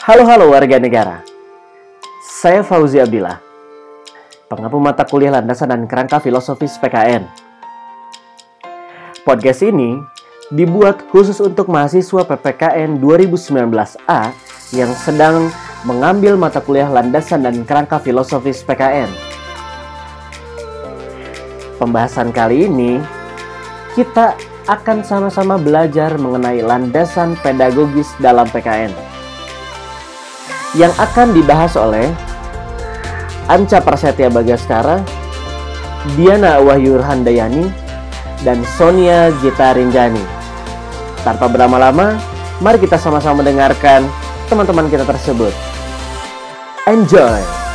Halo halo warga negara. Saya Fauzi Abdillah, pengampu mata kuliah landasan dan kerangka filosofis PKN. Podcast ini dibuat khusus untuk mahasiswa PPKN 2019A yang sedang mengambil mata kuliah landasan dan kerangka filosofis PKN. Pembahasan kali ini kita akan sama-sama belajar mengenai landasan pedagogis dalam PKN yang akan dibahas oleh Anca Prasetya Bagaskara, Diana Wahyu Handayani, dan Sonia Gita Rinjani. Tanpa berlama-lama, mari kita sama-sama mendengarkan teman-teman kita tersebut. Enjoy!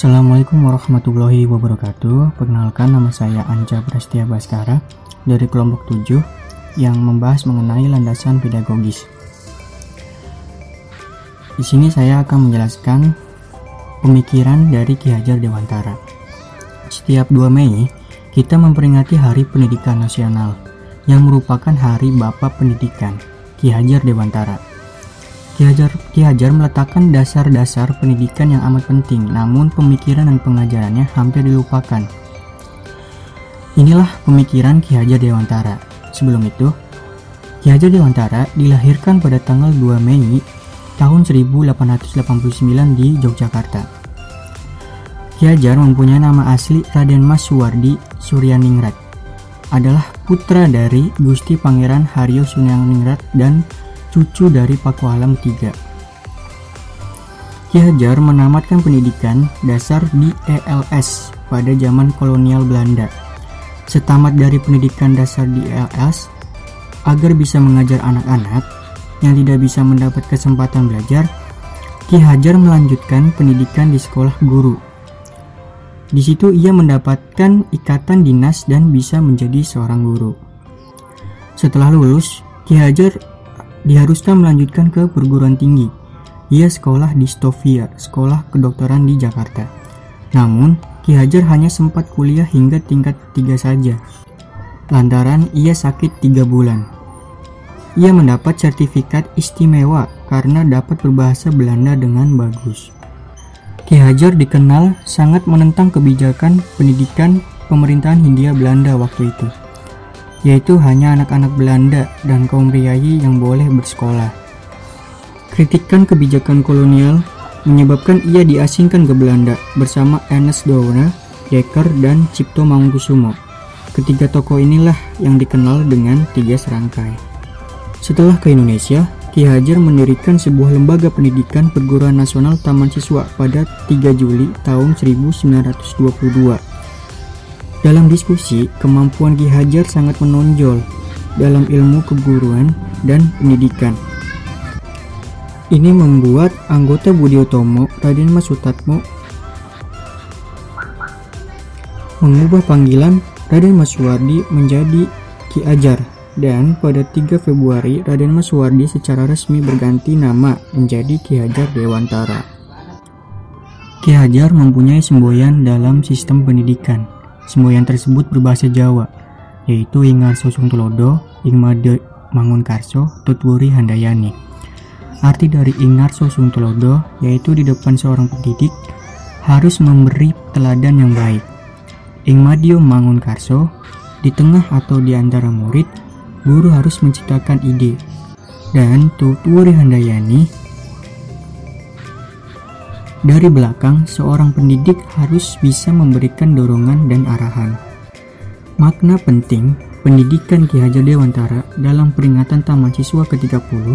Assalamualaikum warahmatullahi wabarakatuh. Perkenalkan nama saya Anja Prastia Baskara Dari kelompok 7 Yang membahas mengenai landasan pedagogis. Di sini saya akan menjelaskan Pemikiran dari Ki Hajar Dewantara. Setiap 2 Mei Kita memperingati Hari Pendidikan Nasional Yang merupakan Hari Bapak Pendidikan Ki Hajar Dewantara Ki Hajar, Ki Hajar meletakkan dasar-dasar pendidikan yang amat penting, namun pemikiran dan pengajarannya hampir dilupakan. Inilah pemikiran Ki Hajar Dewantara. Sebelum itu, Ki Hajar Dewantara dilahirkan pada tanggal 2 Mei tahun 1889 di Yogyakarta. Ki Hajar mempunyai nama asli Raden Mas Suwardi Suryaningrat. Adalah putra dari Gusti Pangeran Haryo Suryaningrat dan cucu dari Pakualam III. Ki Hajar menamatkan pendidikan dasar di ELS pada zaman kolonial Belanda. Setamat dari pendidikan dasar di ELS, agar bisa mengajar anak-anak yang tidak bisa mendapat kesempatan belajar, Ki Hajar melanjutkan pendidikan di sekolah guru. Di situ ia mendapatkan ikatan dinas dan bisa menjadi seorang guru. Setelah lulus, Ki Hajar diharuskan melanjutkan ke perguruan tinggi. Ia sekolah di Stovia, sekolah kedokteran di Jakarta. Namun, Ki Hajar hanya sempat kuliah hingga tingkat 3 saja. Lantaran ia sakit 3 bulan. Ia mendapat sertifikat istimewa karena dapat berbahasa Belanda dengan bagus. Ki Hajar dikenal sangat menentang kebijakan pendidikan pemerintahan Hindia Belanda waktu itu yaitu hanya anak-anak Belanda dan kaum priayi yang boleh bersekolah. Kritikan kebijakan kolonial menyebabkan ia diasingkan ke Belanda bersama Ernest Downer, Dekker, dan Cipto Mangunkusumo. Ketiga tokoh inilah yang dikenal dengan tiga serangkai. Setelah ke Indonesia, Ki Hajar mendirikan sebuah lembaga pendidikan perguruan nasional Taman Siswa pada 3 Juli tahun 1922 dalam diskusi, kemampuan Ki Hajar sangat menonjol dalam ilmu keguruan dan pendidikan. Ini membuat anggota Budi Utomo, Raden Mas Sutatmo, mengubah panggilan Raden Mas Suwardi menjadi Ki Hajar dan pada 3 Februari Raden Mas Suwardi secara resmi berganti nama menjadi Ki Hajar Dewantara. Ki Hajar mempunyai semboyan dalam sistem pendidikan Semboyan tersebut berbahasa Jawa, yaitu Ingarso Sungtulodo, Ingmade Mangunkarso, Tutwuri Handayani. Arti dari Ingarso Sungtulodo yaitu di depan seorang pendidik harus memberi teladan yang baik. Ingmadio Mangunkarso, di tengah atau di antara murid, guru harus menciptakan ide. Dan Tutwuri Handayani dari belakang, seorang pendidik harus bisa memberikan dorongan dan arahan. Makna penting pendidikan Ki Hajar Dewantara dalam peringatan Taman Siswa ke-30,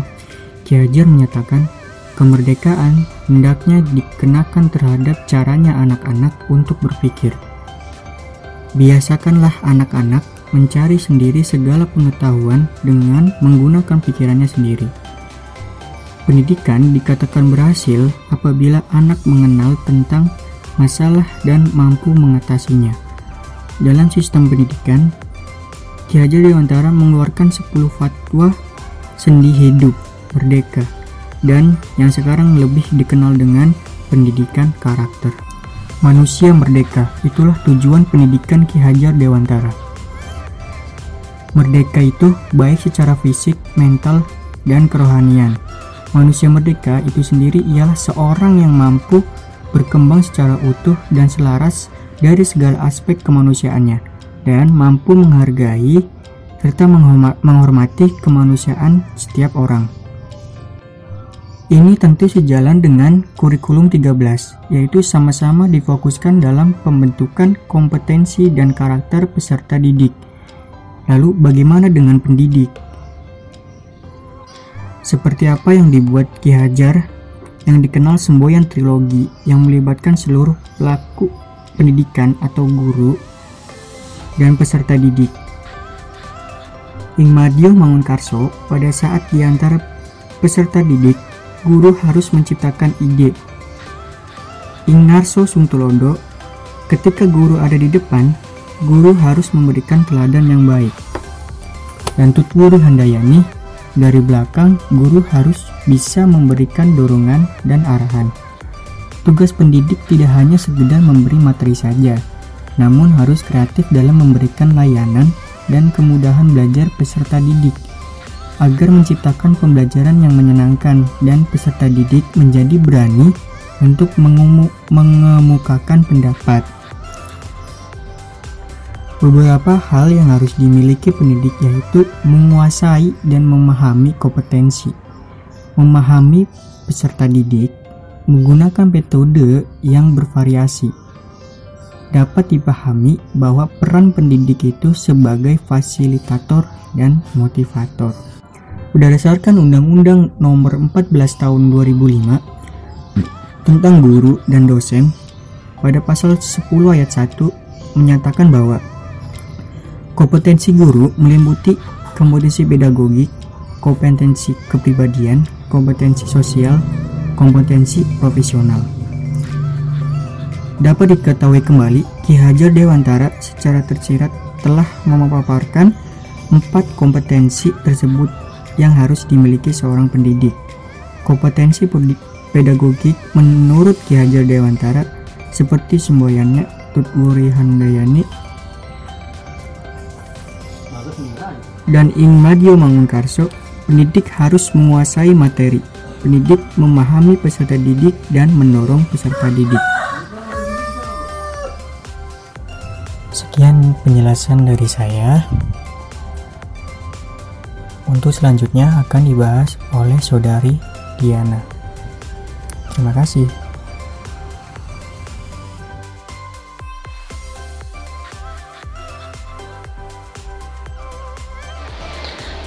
Ki Hajar menyatakan kemerdekaan hendaknya dikenakan terhadap caranya anak-anak untuk berpikir. Biasakanlah anak-anak mencari sendiri segala pengetahuan dengan menggunakan pikirannya sendiri. Pendidikan dikatakan berhasil apabila anak mengenal tentang masalah dan mampu mengatasinya. Dalam sistem pendidikan, Ki Hajar Dewantara mengeluarkan 10 fatwa sendi hidup merdeka dan yang sekarang lebih dikenal dengan pendidikan karakter. Manusia merdeka, itulah tujuan pendidikan Ki Hajar Dewantara. Merdeka itu baik secara fisik, mental, dan kerohanian. Manusia merdeka itu sendiri ialah seorang yang mampu berkembang secara utuh dan selaras dari segala aspek kemanusiaannya dan mampu menghargai serta menghormati kemanusiaan setiap orang. Ini tentu sejalan dengan kurikulum 13, yaitu sama-sama difokuskan dalam pembentukan kompetensi dan karakter peserta didik. Lalu bagaimana dengan pendidik? Seperti apa yang dibuat Ki Hajar yang dikenal semboyan trilogi yang melibatkan seluruh pelaku pendidikan atau guru dan peserta didik. Ingmadio Mangunkarso pada saat di antara peserta didik guru harus menciptakan ide. Ingarso Sungtulodo, ketika guru ada di depan, guru harus memberikan teladan yang baik. Dan Tutwuri Handayani, dari belakang guru harus bisa memberikan dorongan dan arahan. Tugas pendidik tidak hanya sekedar memberi materi saja, namun harus kreatif dalam memberikan layanan dan kemudahan belajar peserta didik agar menciptakan pembelajaran yang menyenangkan dan peserta didik menjadi berani untuk mengemukakan pendapat. Beberapa hal yang harus dimiliki pendidik yaitu menguasai dan memahami kompetensi, memahami peserta didik, menggunakan metode yang bervariasi. Dapat dipahami bahwa peran pendidik itu sebagai fasilitator dan motivator. Berdasarkan Undang-Undang Nomor 14 Tahun 2005 tentang guru dan dosen, pada pasal 10 ayat 1 menyatakan bahwa kompetensi guru meliputi kompetensi pedagogik, kompetensi kepribadian, kompetensi sosial, kompetensi profesional. Dapat diketahui kembali, Ki Hajar Dewantara secara tersirat telah memaparkan empat kompetensi tersebut yang harus dimiliki seorang pendidik. Kompetensi pedagogik menurut Ki Hajar Dewantara seperti semboyannya Tutwuri Handayani dan Ing Madio Mangunkarso, pendidik harus menguasai materi. Pendidik memahami peserta didik dan mendorong peserta didik. Sekian penjelasan dari saya. Untuk selanjutnya akan dibahas oleh saudari Diana. Terima kasih.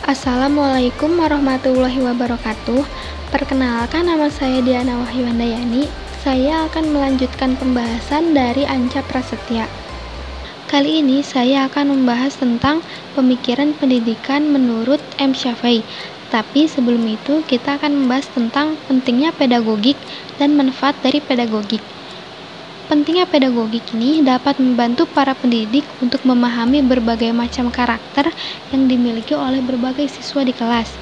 Assalamualaikum warahmatullahi wabarakatuh. Perkenalkan nama saya Diana Wahyuandayani. Saya akan melanjutkan pembahasan dari Anca Prasetya. Kali ini saya akan membahas tentang pemikiran pendidikan menurut M. Syafi'i. Tapi sebelum itu kita akan membahas tentang pentingnya pedagogik dan manfaat dari pedagogik. Pentingnya pedagogik ini dapat membantu para pendidik untuk memahami berbagai macam karakter yang dimiliki oleh berbagai siswa di kelas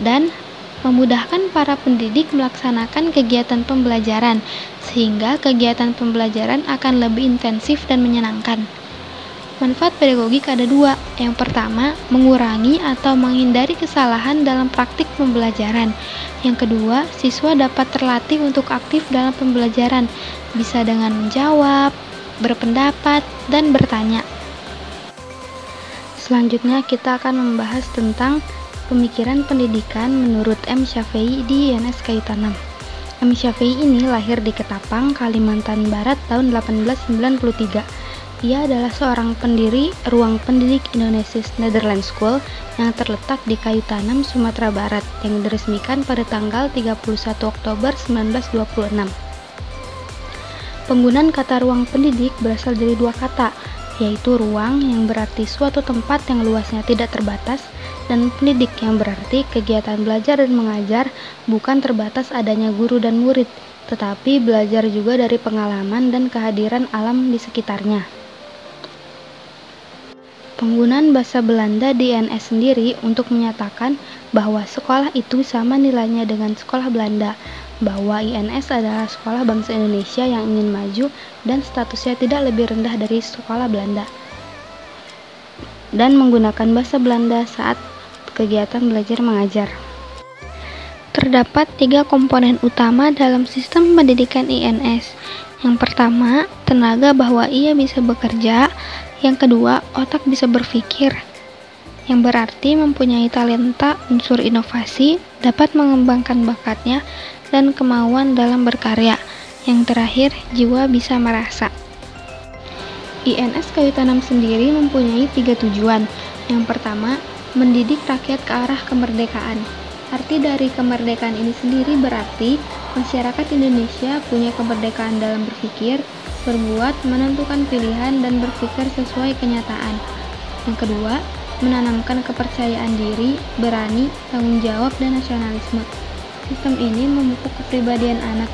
dan memudahkan para pendidik melaksanakan kegiatan pembelajaran, sehingga kegiatan pembelajaran akan lebih intensif dan menyenangkan. Manfaat pedagogik ada dua. Yang pertama, mengurangi atau menghindari kesalahan dalam praktik pembelajaran. Yang kedua, siswa dapat terlatih untuk aktif dalam pembelajaran, bisa dengan menjawab, berpendapat, dan bertanya. Selanjutnya, kita akan membahas tentang Pemikiran Pendidikan menurut M. Syafi'i di INS Kaitanam. M. Syafi'i ini lahir di Ketapang, Kalimantan Barat tahun 1893. Ia adalah seorang pendiri Ruang Pendidik Indonesia Netherlands School yang terletak di Kayu Tanam, Sumatera Barat yang diresmikan pada tanggal 31 Oktober 1926. Penggunaan kata ruang pendidik berasal dari dua kata, yaitu ruang yang berarti suatu tempat yang luasnya tidak terbatas dan pendidik yang berarti kegiatan belajar dan mengajar bukan terbatas adanya guru dan murid, tetapi belajar juga dari pengalaman dan kehadiran alam di sekitarnya. Penggunaan bahasa Belanda di NS sendiri untuk menyatakan bahwa sekolah itu sama nilainya dengan sekolah Belanda. bahwa INS adalah sekolah bangsa Indonesia yang ingin maju dan statusnya tidak lebih rendah dari sekolah Belanda dan menggunakan bahasa Belanda saat kegiatan belajar mengajar. Terdapat tiga komponen utama dalam sistem pendidikan INS. Yang pertama, tenaga bahwa ia bisa bekerja. Yang kedua, otak bisa berpikir. Yang berarti mempunyai talenta, unsur inovasi, dapat mengembangkan bakatnya, dan kemauan dalam berkarya. Yang terakhir, jiwa bisa merasa. INS Kayu Tanam sendiri mempunyai tiga tujuan. Yang pertama, mendidik rakyat ke arah kemerdekaan. Arti dari kemerdekaan ini sendiri berarti masyarakat Indonesia punya kemerdekaan dalam berpikir, berbuat, menentukan pilihan, dan berpikir sesuai kenyataan. Yang kedua, menanamkan kepercayaan diri, berani, tanggung jawab, dan nasionalisme. Sistem ini memupuk kepribadian anak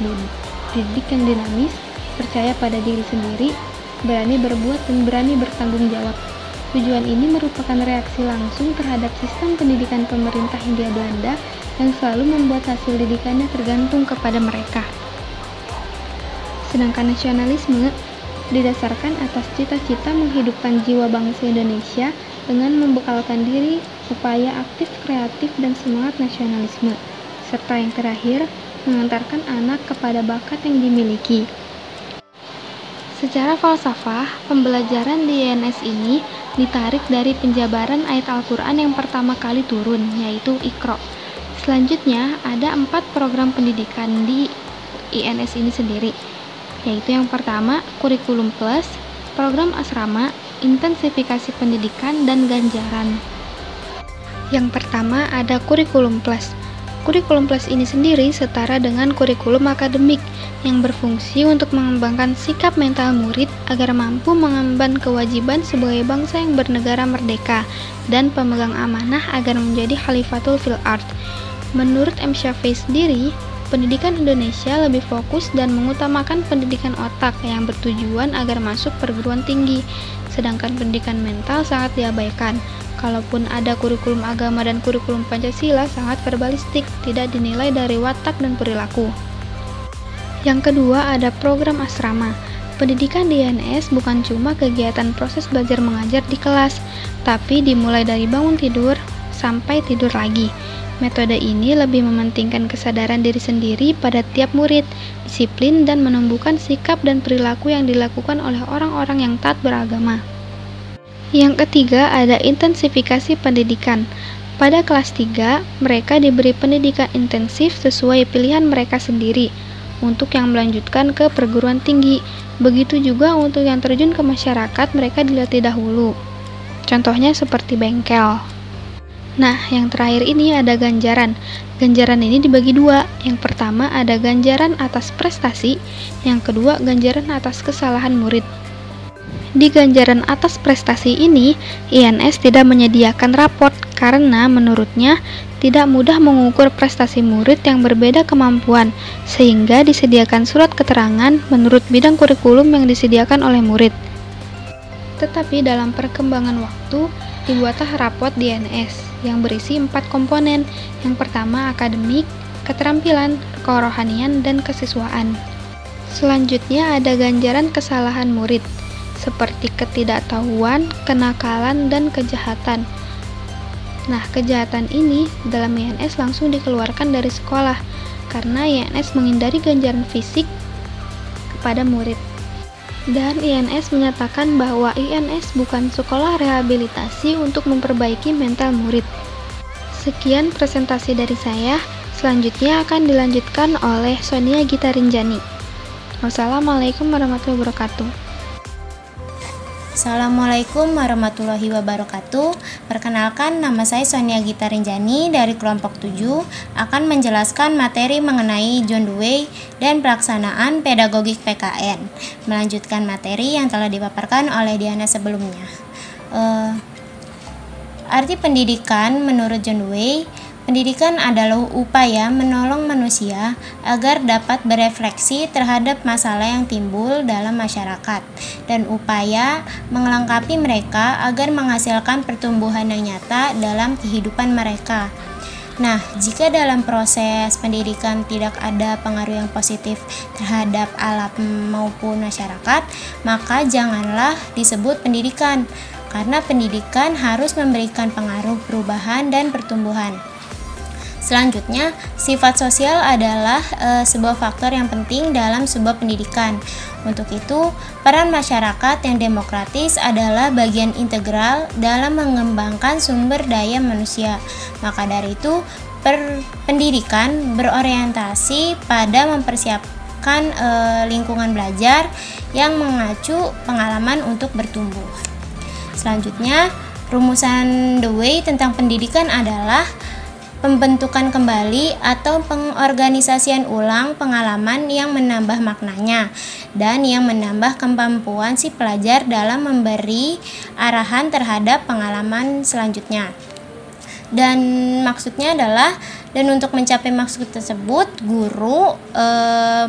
didik yang dinamis, percaya pada diri sendiri, berani berbuat, dan berani bertanggung jawab. Tujuan ini merupakan reaksi langsung terhadap sistem pendidikan pemerintah Hindia Belanda yang selalu membuat hasil didikannya tergantung kepada mereka. Sedangkan nasionalisme didasarkan atas cita-cita menghidupkan jiwa bangsa Indonesia dengan membekalkan diri, upaya aktif, kreatif, dan semangat nasionalisme, serta yang terakhir, mengantarkan anak kepada bakat yang dimiliki. Secara falsafah, pembelajaran di INS ini ditarik dari penjabaran ayat Al-Quran yang pertama kali turun, yaitu Iqra. Selanjutnya, ada empat program pendidikan di INS ini sendiri, yaitu yang pertama, Kurikulum Plus, Program Asrama, Intensifikasi Pendidikan, dan Ganjaran. Yang pertama ada Kurikulum Plus. Kurikulum Plus ini sendiri setara dengan kurikulum akademik yang berfungsi untuk mengembangkan sikap mental murid agar mampu mengemban kewajiban sebagai bangsa yang bernegara merdeka dan pemegang amanah agar menjadi khalifatul fil art. Menurut M. Syafi'i sendiri, pendidikan Indonesia lebih fokus dan mengutamakan pendidikan otak yang bertujuan agar masuk perguruan tinggi, sedangkan pendidikan mental sangat diabaikan. Kalaupun ada kurikulum agama dan kurikulum Pancasila sangat verbalistik, tidak dinilai dari watak dan perilaku. Yang kedua ada program asrama. Pendidikan di INS bukan cuma kegiatan proses belajar mengajar di kelas, tapi dimulai dari bangun tidur sampai tidur lagi. Metode ini lebih mementingkan kesadaran diri sendiri pada tiap murid, disiplin, dan menumbuhkan sikap dan perilaku yang dilakukan oleh orang-orang yang taat beragama. Yang ketiga ada intensifikasi pendidikan. Pada kelas 3, mereka diberi pendidikan intensif sesuai pilihan mereka sendiri untuk yang melanjutkan ke perguruan tinggi. Begitu juga untuk yang terjun ke masyarakat, mereka dilatih dahulu. Contohnya seperti bengkel. Nah, yang terakhir ini ada ganjaran. Ganjaran ini dibagi dua. Yang pertama ada ganjaran atas prestasi, yang kedua ganjaran atas kesalahan murid. Di ganjaran atas prestasi ini, INS tidak menyediakan raport karena menurutnya tidak mudah mengukur prestasi murid yang berbeda kemampuan, sehingga disediakan surat keterangan menurut bidang kurikulum yang disediakan oleh murid. Tetapi dalam perkembangan waktu, dibuatlah raport di INS yang berisi empat komponen. Yang pertama akademik, keterampilan, kerohanian, dan kesiswaan. Selanjutnya ada ganjaran kesalahan murid seperti ketidaktahuan, kenakalan, dan kejahatan. Nah, kejahatan ini dalam INS langsung dikeluarkan dari sekolah karena INS menghindari ganjaran fisik kepada murid. Dan INS menyatakan bahwa INS bukan sekolah rehabilitasi untuk memperbaiki mental murid. Sekian presentasi dari saya. Selanjutnya akan dilanjutkan oleh Sonia Gitarinjani. Wassalamualaikum warahmatullahi wabarakatuh. Assalamualaikum warahmatullahi wabarakatuh. Perkenalkan nama saya Sonia Gita Rinjani dari kelompok 7 akan menjelaskan materi mengenai John Dewey dan pelaksanaan pedagogik PKN melanjutkan materi yang telah dipaparkan oleh Diana sebelumnya. Uh, Arti pendidikan menurut John Dewey Pendidikan adalah upaya menolong manusia agar dapat berefleksi terhadap masalah yang timbul dalam masyarakat dan upaya melengkapi mereka agar menghasilkan pertumbuhan yang nyata dalam kehidupan mereka. Nah, jika dalam proses pendidikan tidak ada pengaruh yang positif terhadap alam maupun masyarakat, maka janganlah disebut pendidikan, karena pendidikan harus memberikan pengaruh perubahan dan pertumbuhan. Selanjutnya, sifat sosial adalah e, sebuah faktor yang penting dalam sebuah pendidikan. Untuk itu, peran masyarakat yang demokratis adalah bagian integral dalam mengembangkan sumber daya manusia. Maka dari itu, per pendidikan berorientasi pada mempersiapkan e, lingkungan belajar yang mengacu pengalaman untuk bertumbuh. Selanjutnya, rumusan The Way tentang pendidikan adalah pembentukan kembali atau pengorganisasian ulang pengalaman yang menambah maknanya dan yang menambah kemampuan si pelajar dalam memberi arahan terhadap pengalaman selanjutnya. Dan maksudnya adalah dan untuk mencapai maksud tersebut, guru e,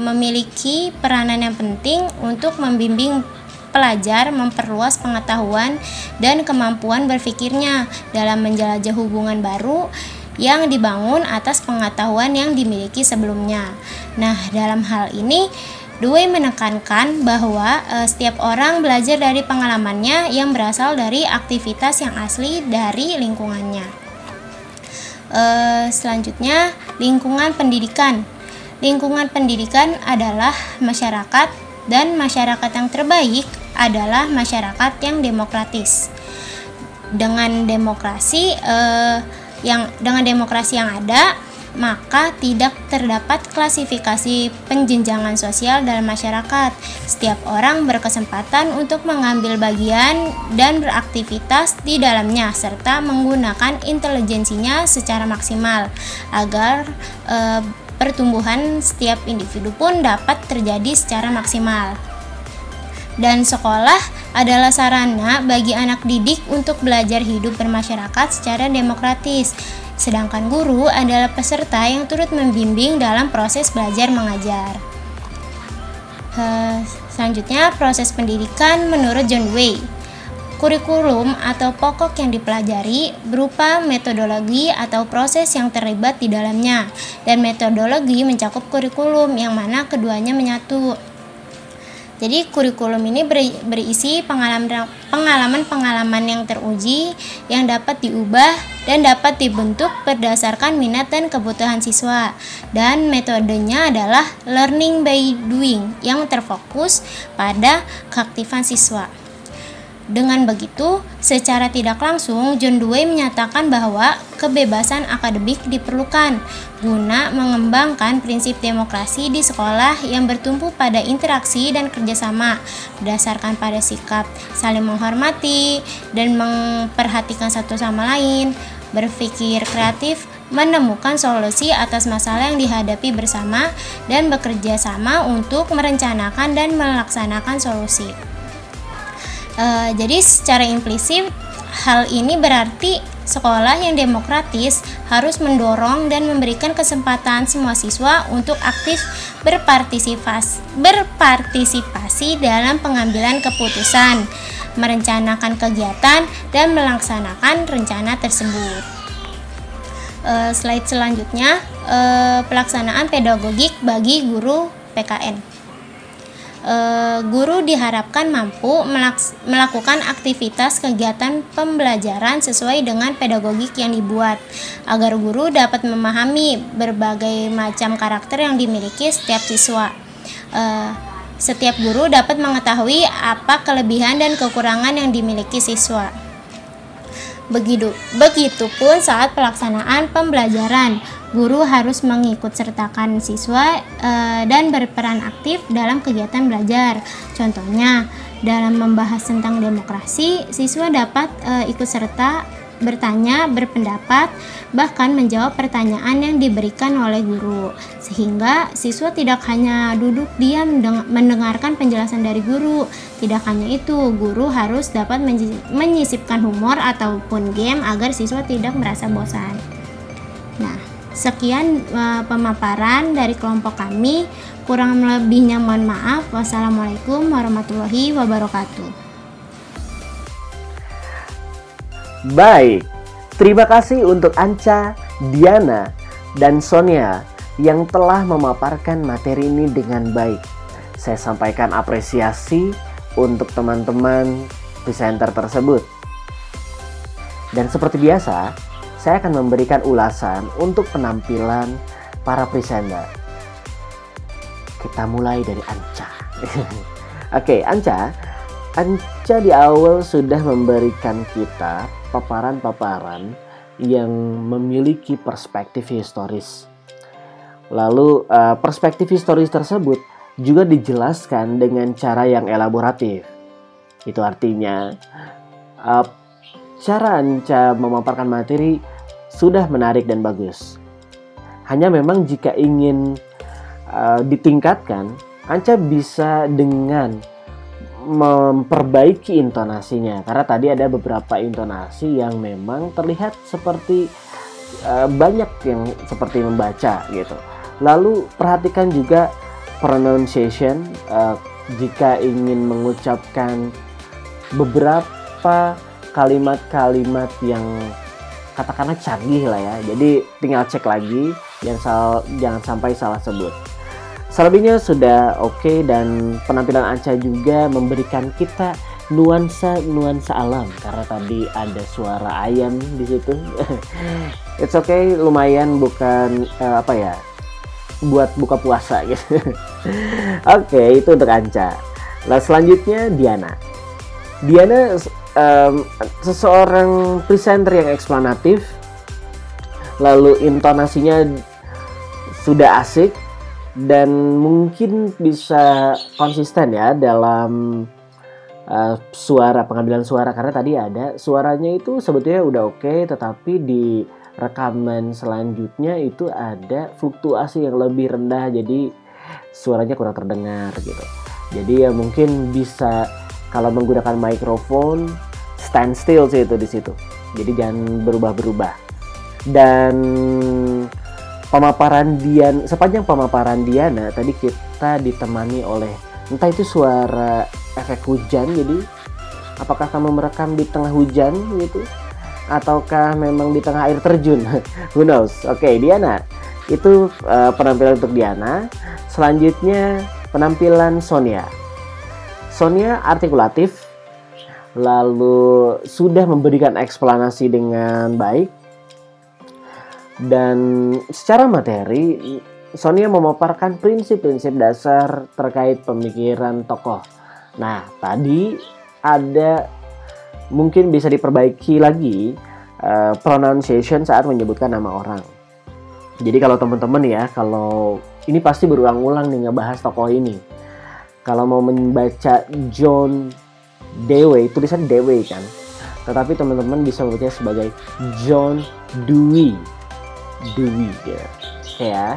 memiliki peranan yang penting untuk membimbing pelajar memperluas pengetahuan dan kemampuan berpikirnya dalam menjelajah hubungan baru yang dibangun atas pengetahuan yang dimiliki sebelumnya. Nah, dalam hal ini Dewey menekankan bahwa e, setiap orang belajar dari pengalamannya yang berasal dari aktivitas yang asli dari lingkungannya. E, selanjutnya, lingkungan pendidikan. Lingkungan pendidikan adalah masyarakat dan masyarakat yang terbaik adalah masyarakat yang demokratis. Dengan demokrasi, eh, yang dengan demokrasi yang ada maka tidak terdapat klasifikasi penjenjangan sosial dalam masyarakat. Setiap orang berkesempatan untuk mengambil bagian dan beraktivitas di dalamnya serta menggunakan intelijensinya secara maksimal agar e, pertumbuhan setiap individu pun dapat terjadi secara maksimal. Dan sekolah adalah sarana bagi anak didik untuk belajar hidup bermasyarakat secara demokratis. Sedangkan guru adalah peserta yang turut membimbing dalam proses belajar mengajar. selanjutnya, proses pendidikan menurut John Way. Kurikulum atau pokok yang dipelajari berupa metodologi atau proses yang terlibat di dalamnya, dan metodologi mencakup kurikulum yang mana keduanya menyatu. Jadi kurikulum ini berisi pengalaman-pengalaman yang teruji yang dapat diubah dan dapat dibentuk berdasarkan minat dan kebutuhan siswa. Dan metodenya adalah learning by doing yang terfokus pada keaktifan siswa. Dengan begitu, secara tidak langsung John Dewey menyatakan bahwa kebebasan akademik diperlukan guna mengembangkan prinsip demokrasi di sekolah yang bertumpu pada interaksi dan kerjasama berdasarkan pada sikap saling menghormati dan memperhatikan satu sama lain, berpikir kreatif, menemukan solusi atas masalah yang dihadapi bersama dan bekerja sama untuk merencanakan dan melaksanakan solusi. Uh, jadi secara implisit hal ini berarti sekolah yang demokratis harus mendorong dan memberikan kesempatan semua siswa untuk aktif berpartisipasi, berpartisipasi dalam pengambilan keputusan, merencanakan kegiatan dan melaksanakan rencana tersebut. Uh, slide selanjutnya uh, pelaksanaan pedagogik bagi guru PKN e, guru diharapkan mampu melakukan aktivitas kegiatan pembelajaran sesuai dengan pedagogik yang dibuat, agar guru dapat memahami berbagai macam karakter yang dimiliki setiap siswa. E, setiap guru dapat mengetahui apa kelebihan dan kekurangan yang dimiliki siswa. Begitu, begitupun saat pelaksanaan pembelajaran guru harus mengikut sertakan siswa e, dan berperan aktif dalam kegiatan belajar. Contohnya, dalam membahas tentang demokrasi, siswa dapat e, ikut serta bertanya, berpendapat, bahkan menjawab pertanyaan yang diberikan oleh guru, sehingga siswa tidak hanya duduk diam mendengarkan penjelasan dari guru. Tidak hanya itu, guru harus dapat menyisipkan humor ataupun game agar siswa tidak merasa bosan. Nah, Sekian uh, pemaparan dari kelompok kami. Kurang lebihnya mohon maaf. Wassalamualaikum warahmatullahi wabarakatuh. Baik, terima kasih untuk Anca Diana, dan Sonia yang telah memaparkan materi ini dengan baik. Saya sampaikan apresiasi untuk teman-teman presenter tersebut. Dan seperti biasa, saya akan memberikan ulasan untuk penampilan para presenter. Kita mulai dari Anca. Oke, Anca. Anca di awal sudah memberikan kita paparan-paparan yang memiliki perspektif historis. Lalu uh, perspektif historis tersebut juga dijelaskan dengan cara yang elaboratif. Itu artinya uh, cara Anca memaparkan materi sudah menarik dan bagus. Hanya memang jika ingin uh, ditingkatkan, Anca bisa dengan memperbaiki intonasinya karena tadi ada beberapa intonasi yang memang terlihat seperti uh, banyak yang seperti membaca gitu. Lalu perhatikan juga pronunciation uh, jika ingin mengucapkan beberapa kalimat-kalimat yang katakanlah canggih lah ya. Jadi tinggal cek lagi yang sal jangan sampai salah sebut. Selebihnya sudah oke okay, dan penampilan Anca juga memberikan kita nuansa-nuansa alam karena tadi ada suara ayam di situ. It's okay, lumayan bukan uh, apa ya buat buka puasa gitu. oke, okay, itu untuk Anca. Nah selanjutnya Diana. Diana um, seseorang presenter yang eksplanatif, lalu intonasinya sudah asik dan mungkin bisa konsisten ya dalam uh, suara pengambilan suara. Karena tadi ada suaranya itu sebetulnya udah oke okay, tetapi di rekaman selanjutnya itu ada fluktuasi yang lebih rendah. Jadi suaranya kurang terdengar gitu. Jadi ya mungkin bisa kalau menggunakan mikrofon stand still sih itu di situ. Jadi jangan berubah-berubah. Dan pemaparan Dian sepanjang pemaparan Diana tadi kita ditemani oleh entah itu suara efek hujan jadi apakah kamu merekam di tengah hujan gitu? Ataukah memang di tengah air terjun? Who knows? Oke okay, Diana itu uh, penampilan untuk Diana. Selanjutnya penampilan Sonia. Sonia artikulatif lalu sudah memberikan eksplanasi dengan baik dan secara materi Sonia memaparkan prinsip-prinsip dasar terkait pemikiran tokoh. Nah, tadi ada mungkin bisa diperbaiki lagi uh, pronunciation saat menyebutkan nama orang. Jadi kalau teman-teman ya, kalau ini pasti berulang-ulang nih ngebahas tokoh ini. Kalau mau membaca John Dewey, tulisan Dewey kan. Tetapi teman-teman bisa membacanya sebagai John Dewey Dewi ya. ya.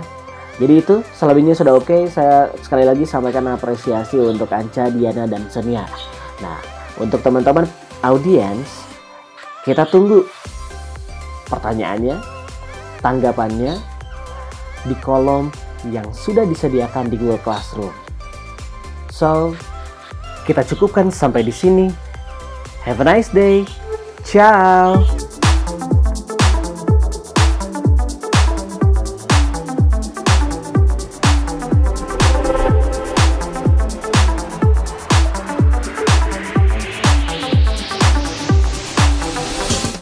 Jadi itu selebihnya sudah oke. Saya sekali lagi sampaikan apresiasi untuk Anca, Diana, dan Sonia. Nah, untuk teman-teman audiens, kita tunggu pertanyaannya, tanggapannya di kolom yang sudah disediakan di Google Classroom. So, kita cukupkan sampai di sini. Have a nice day. Ciao.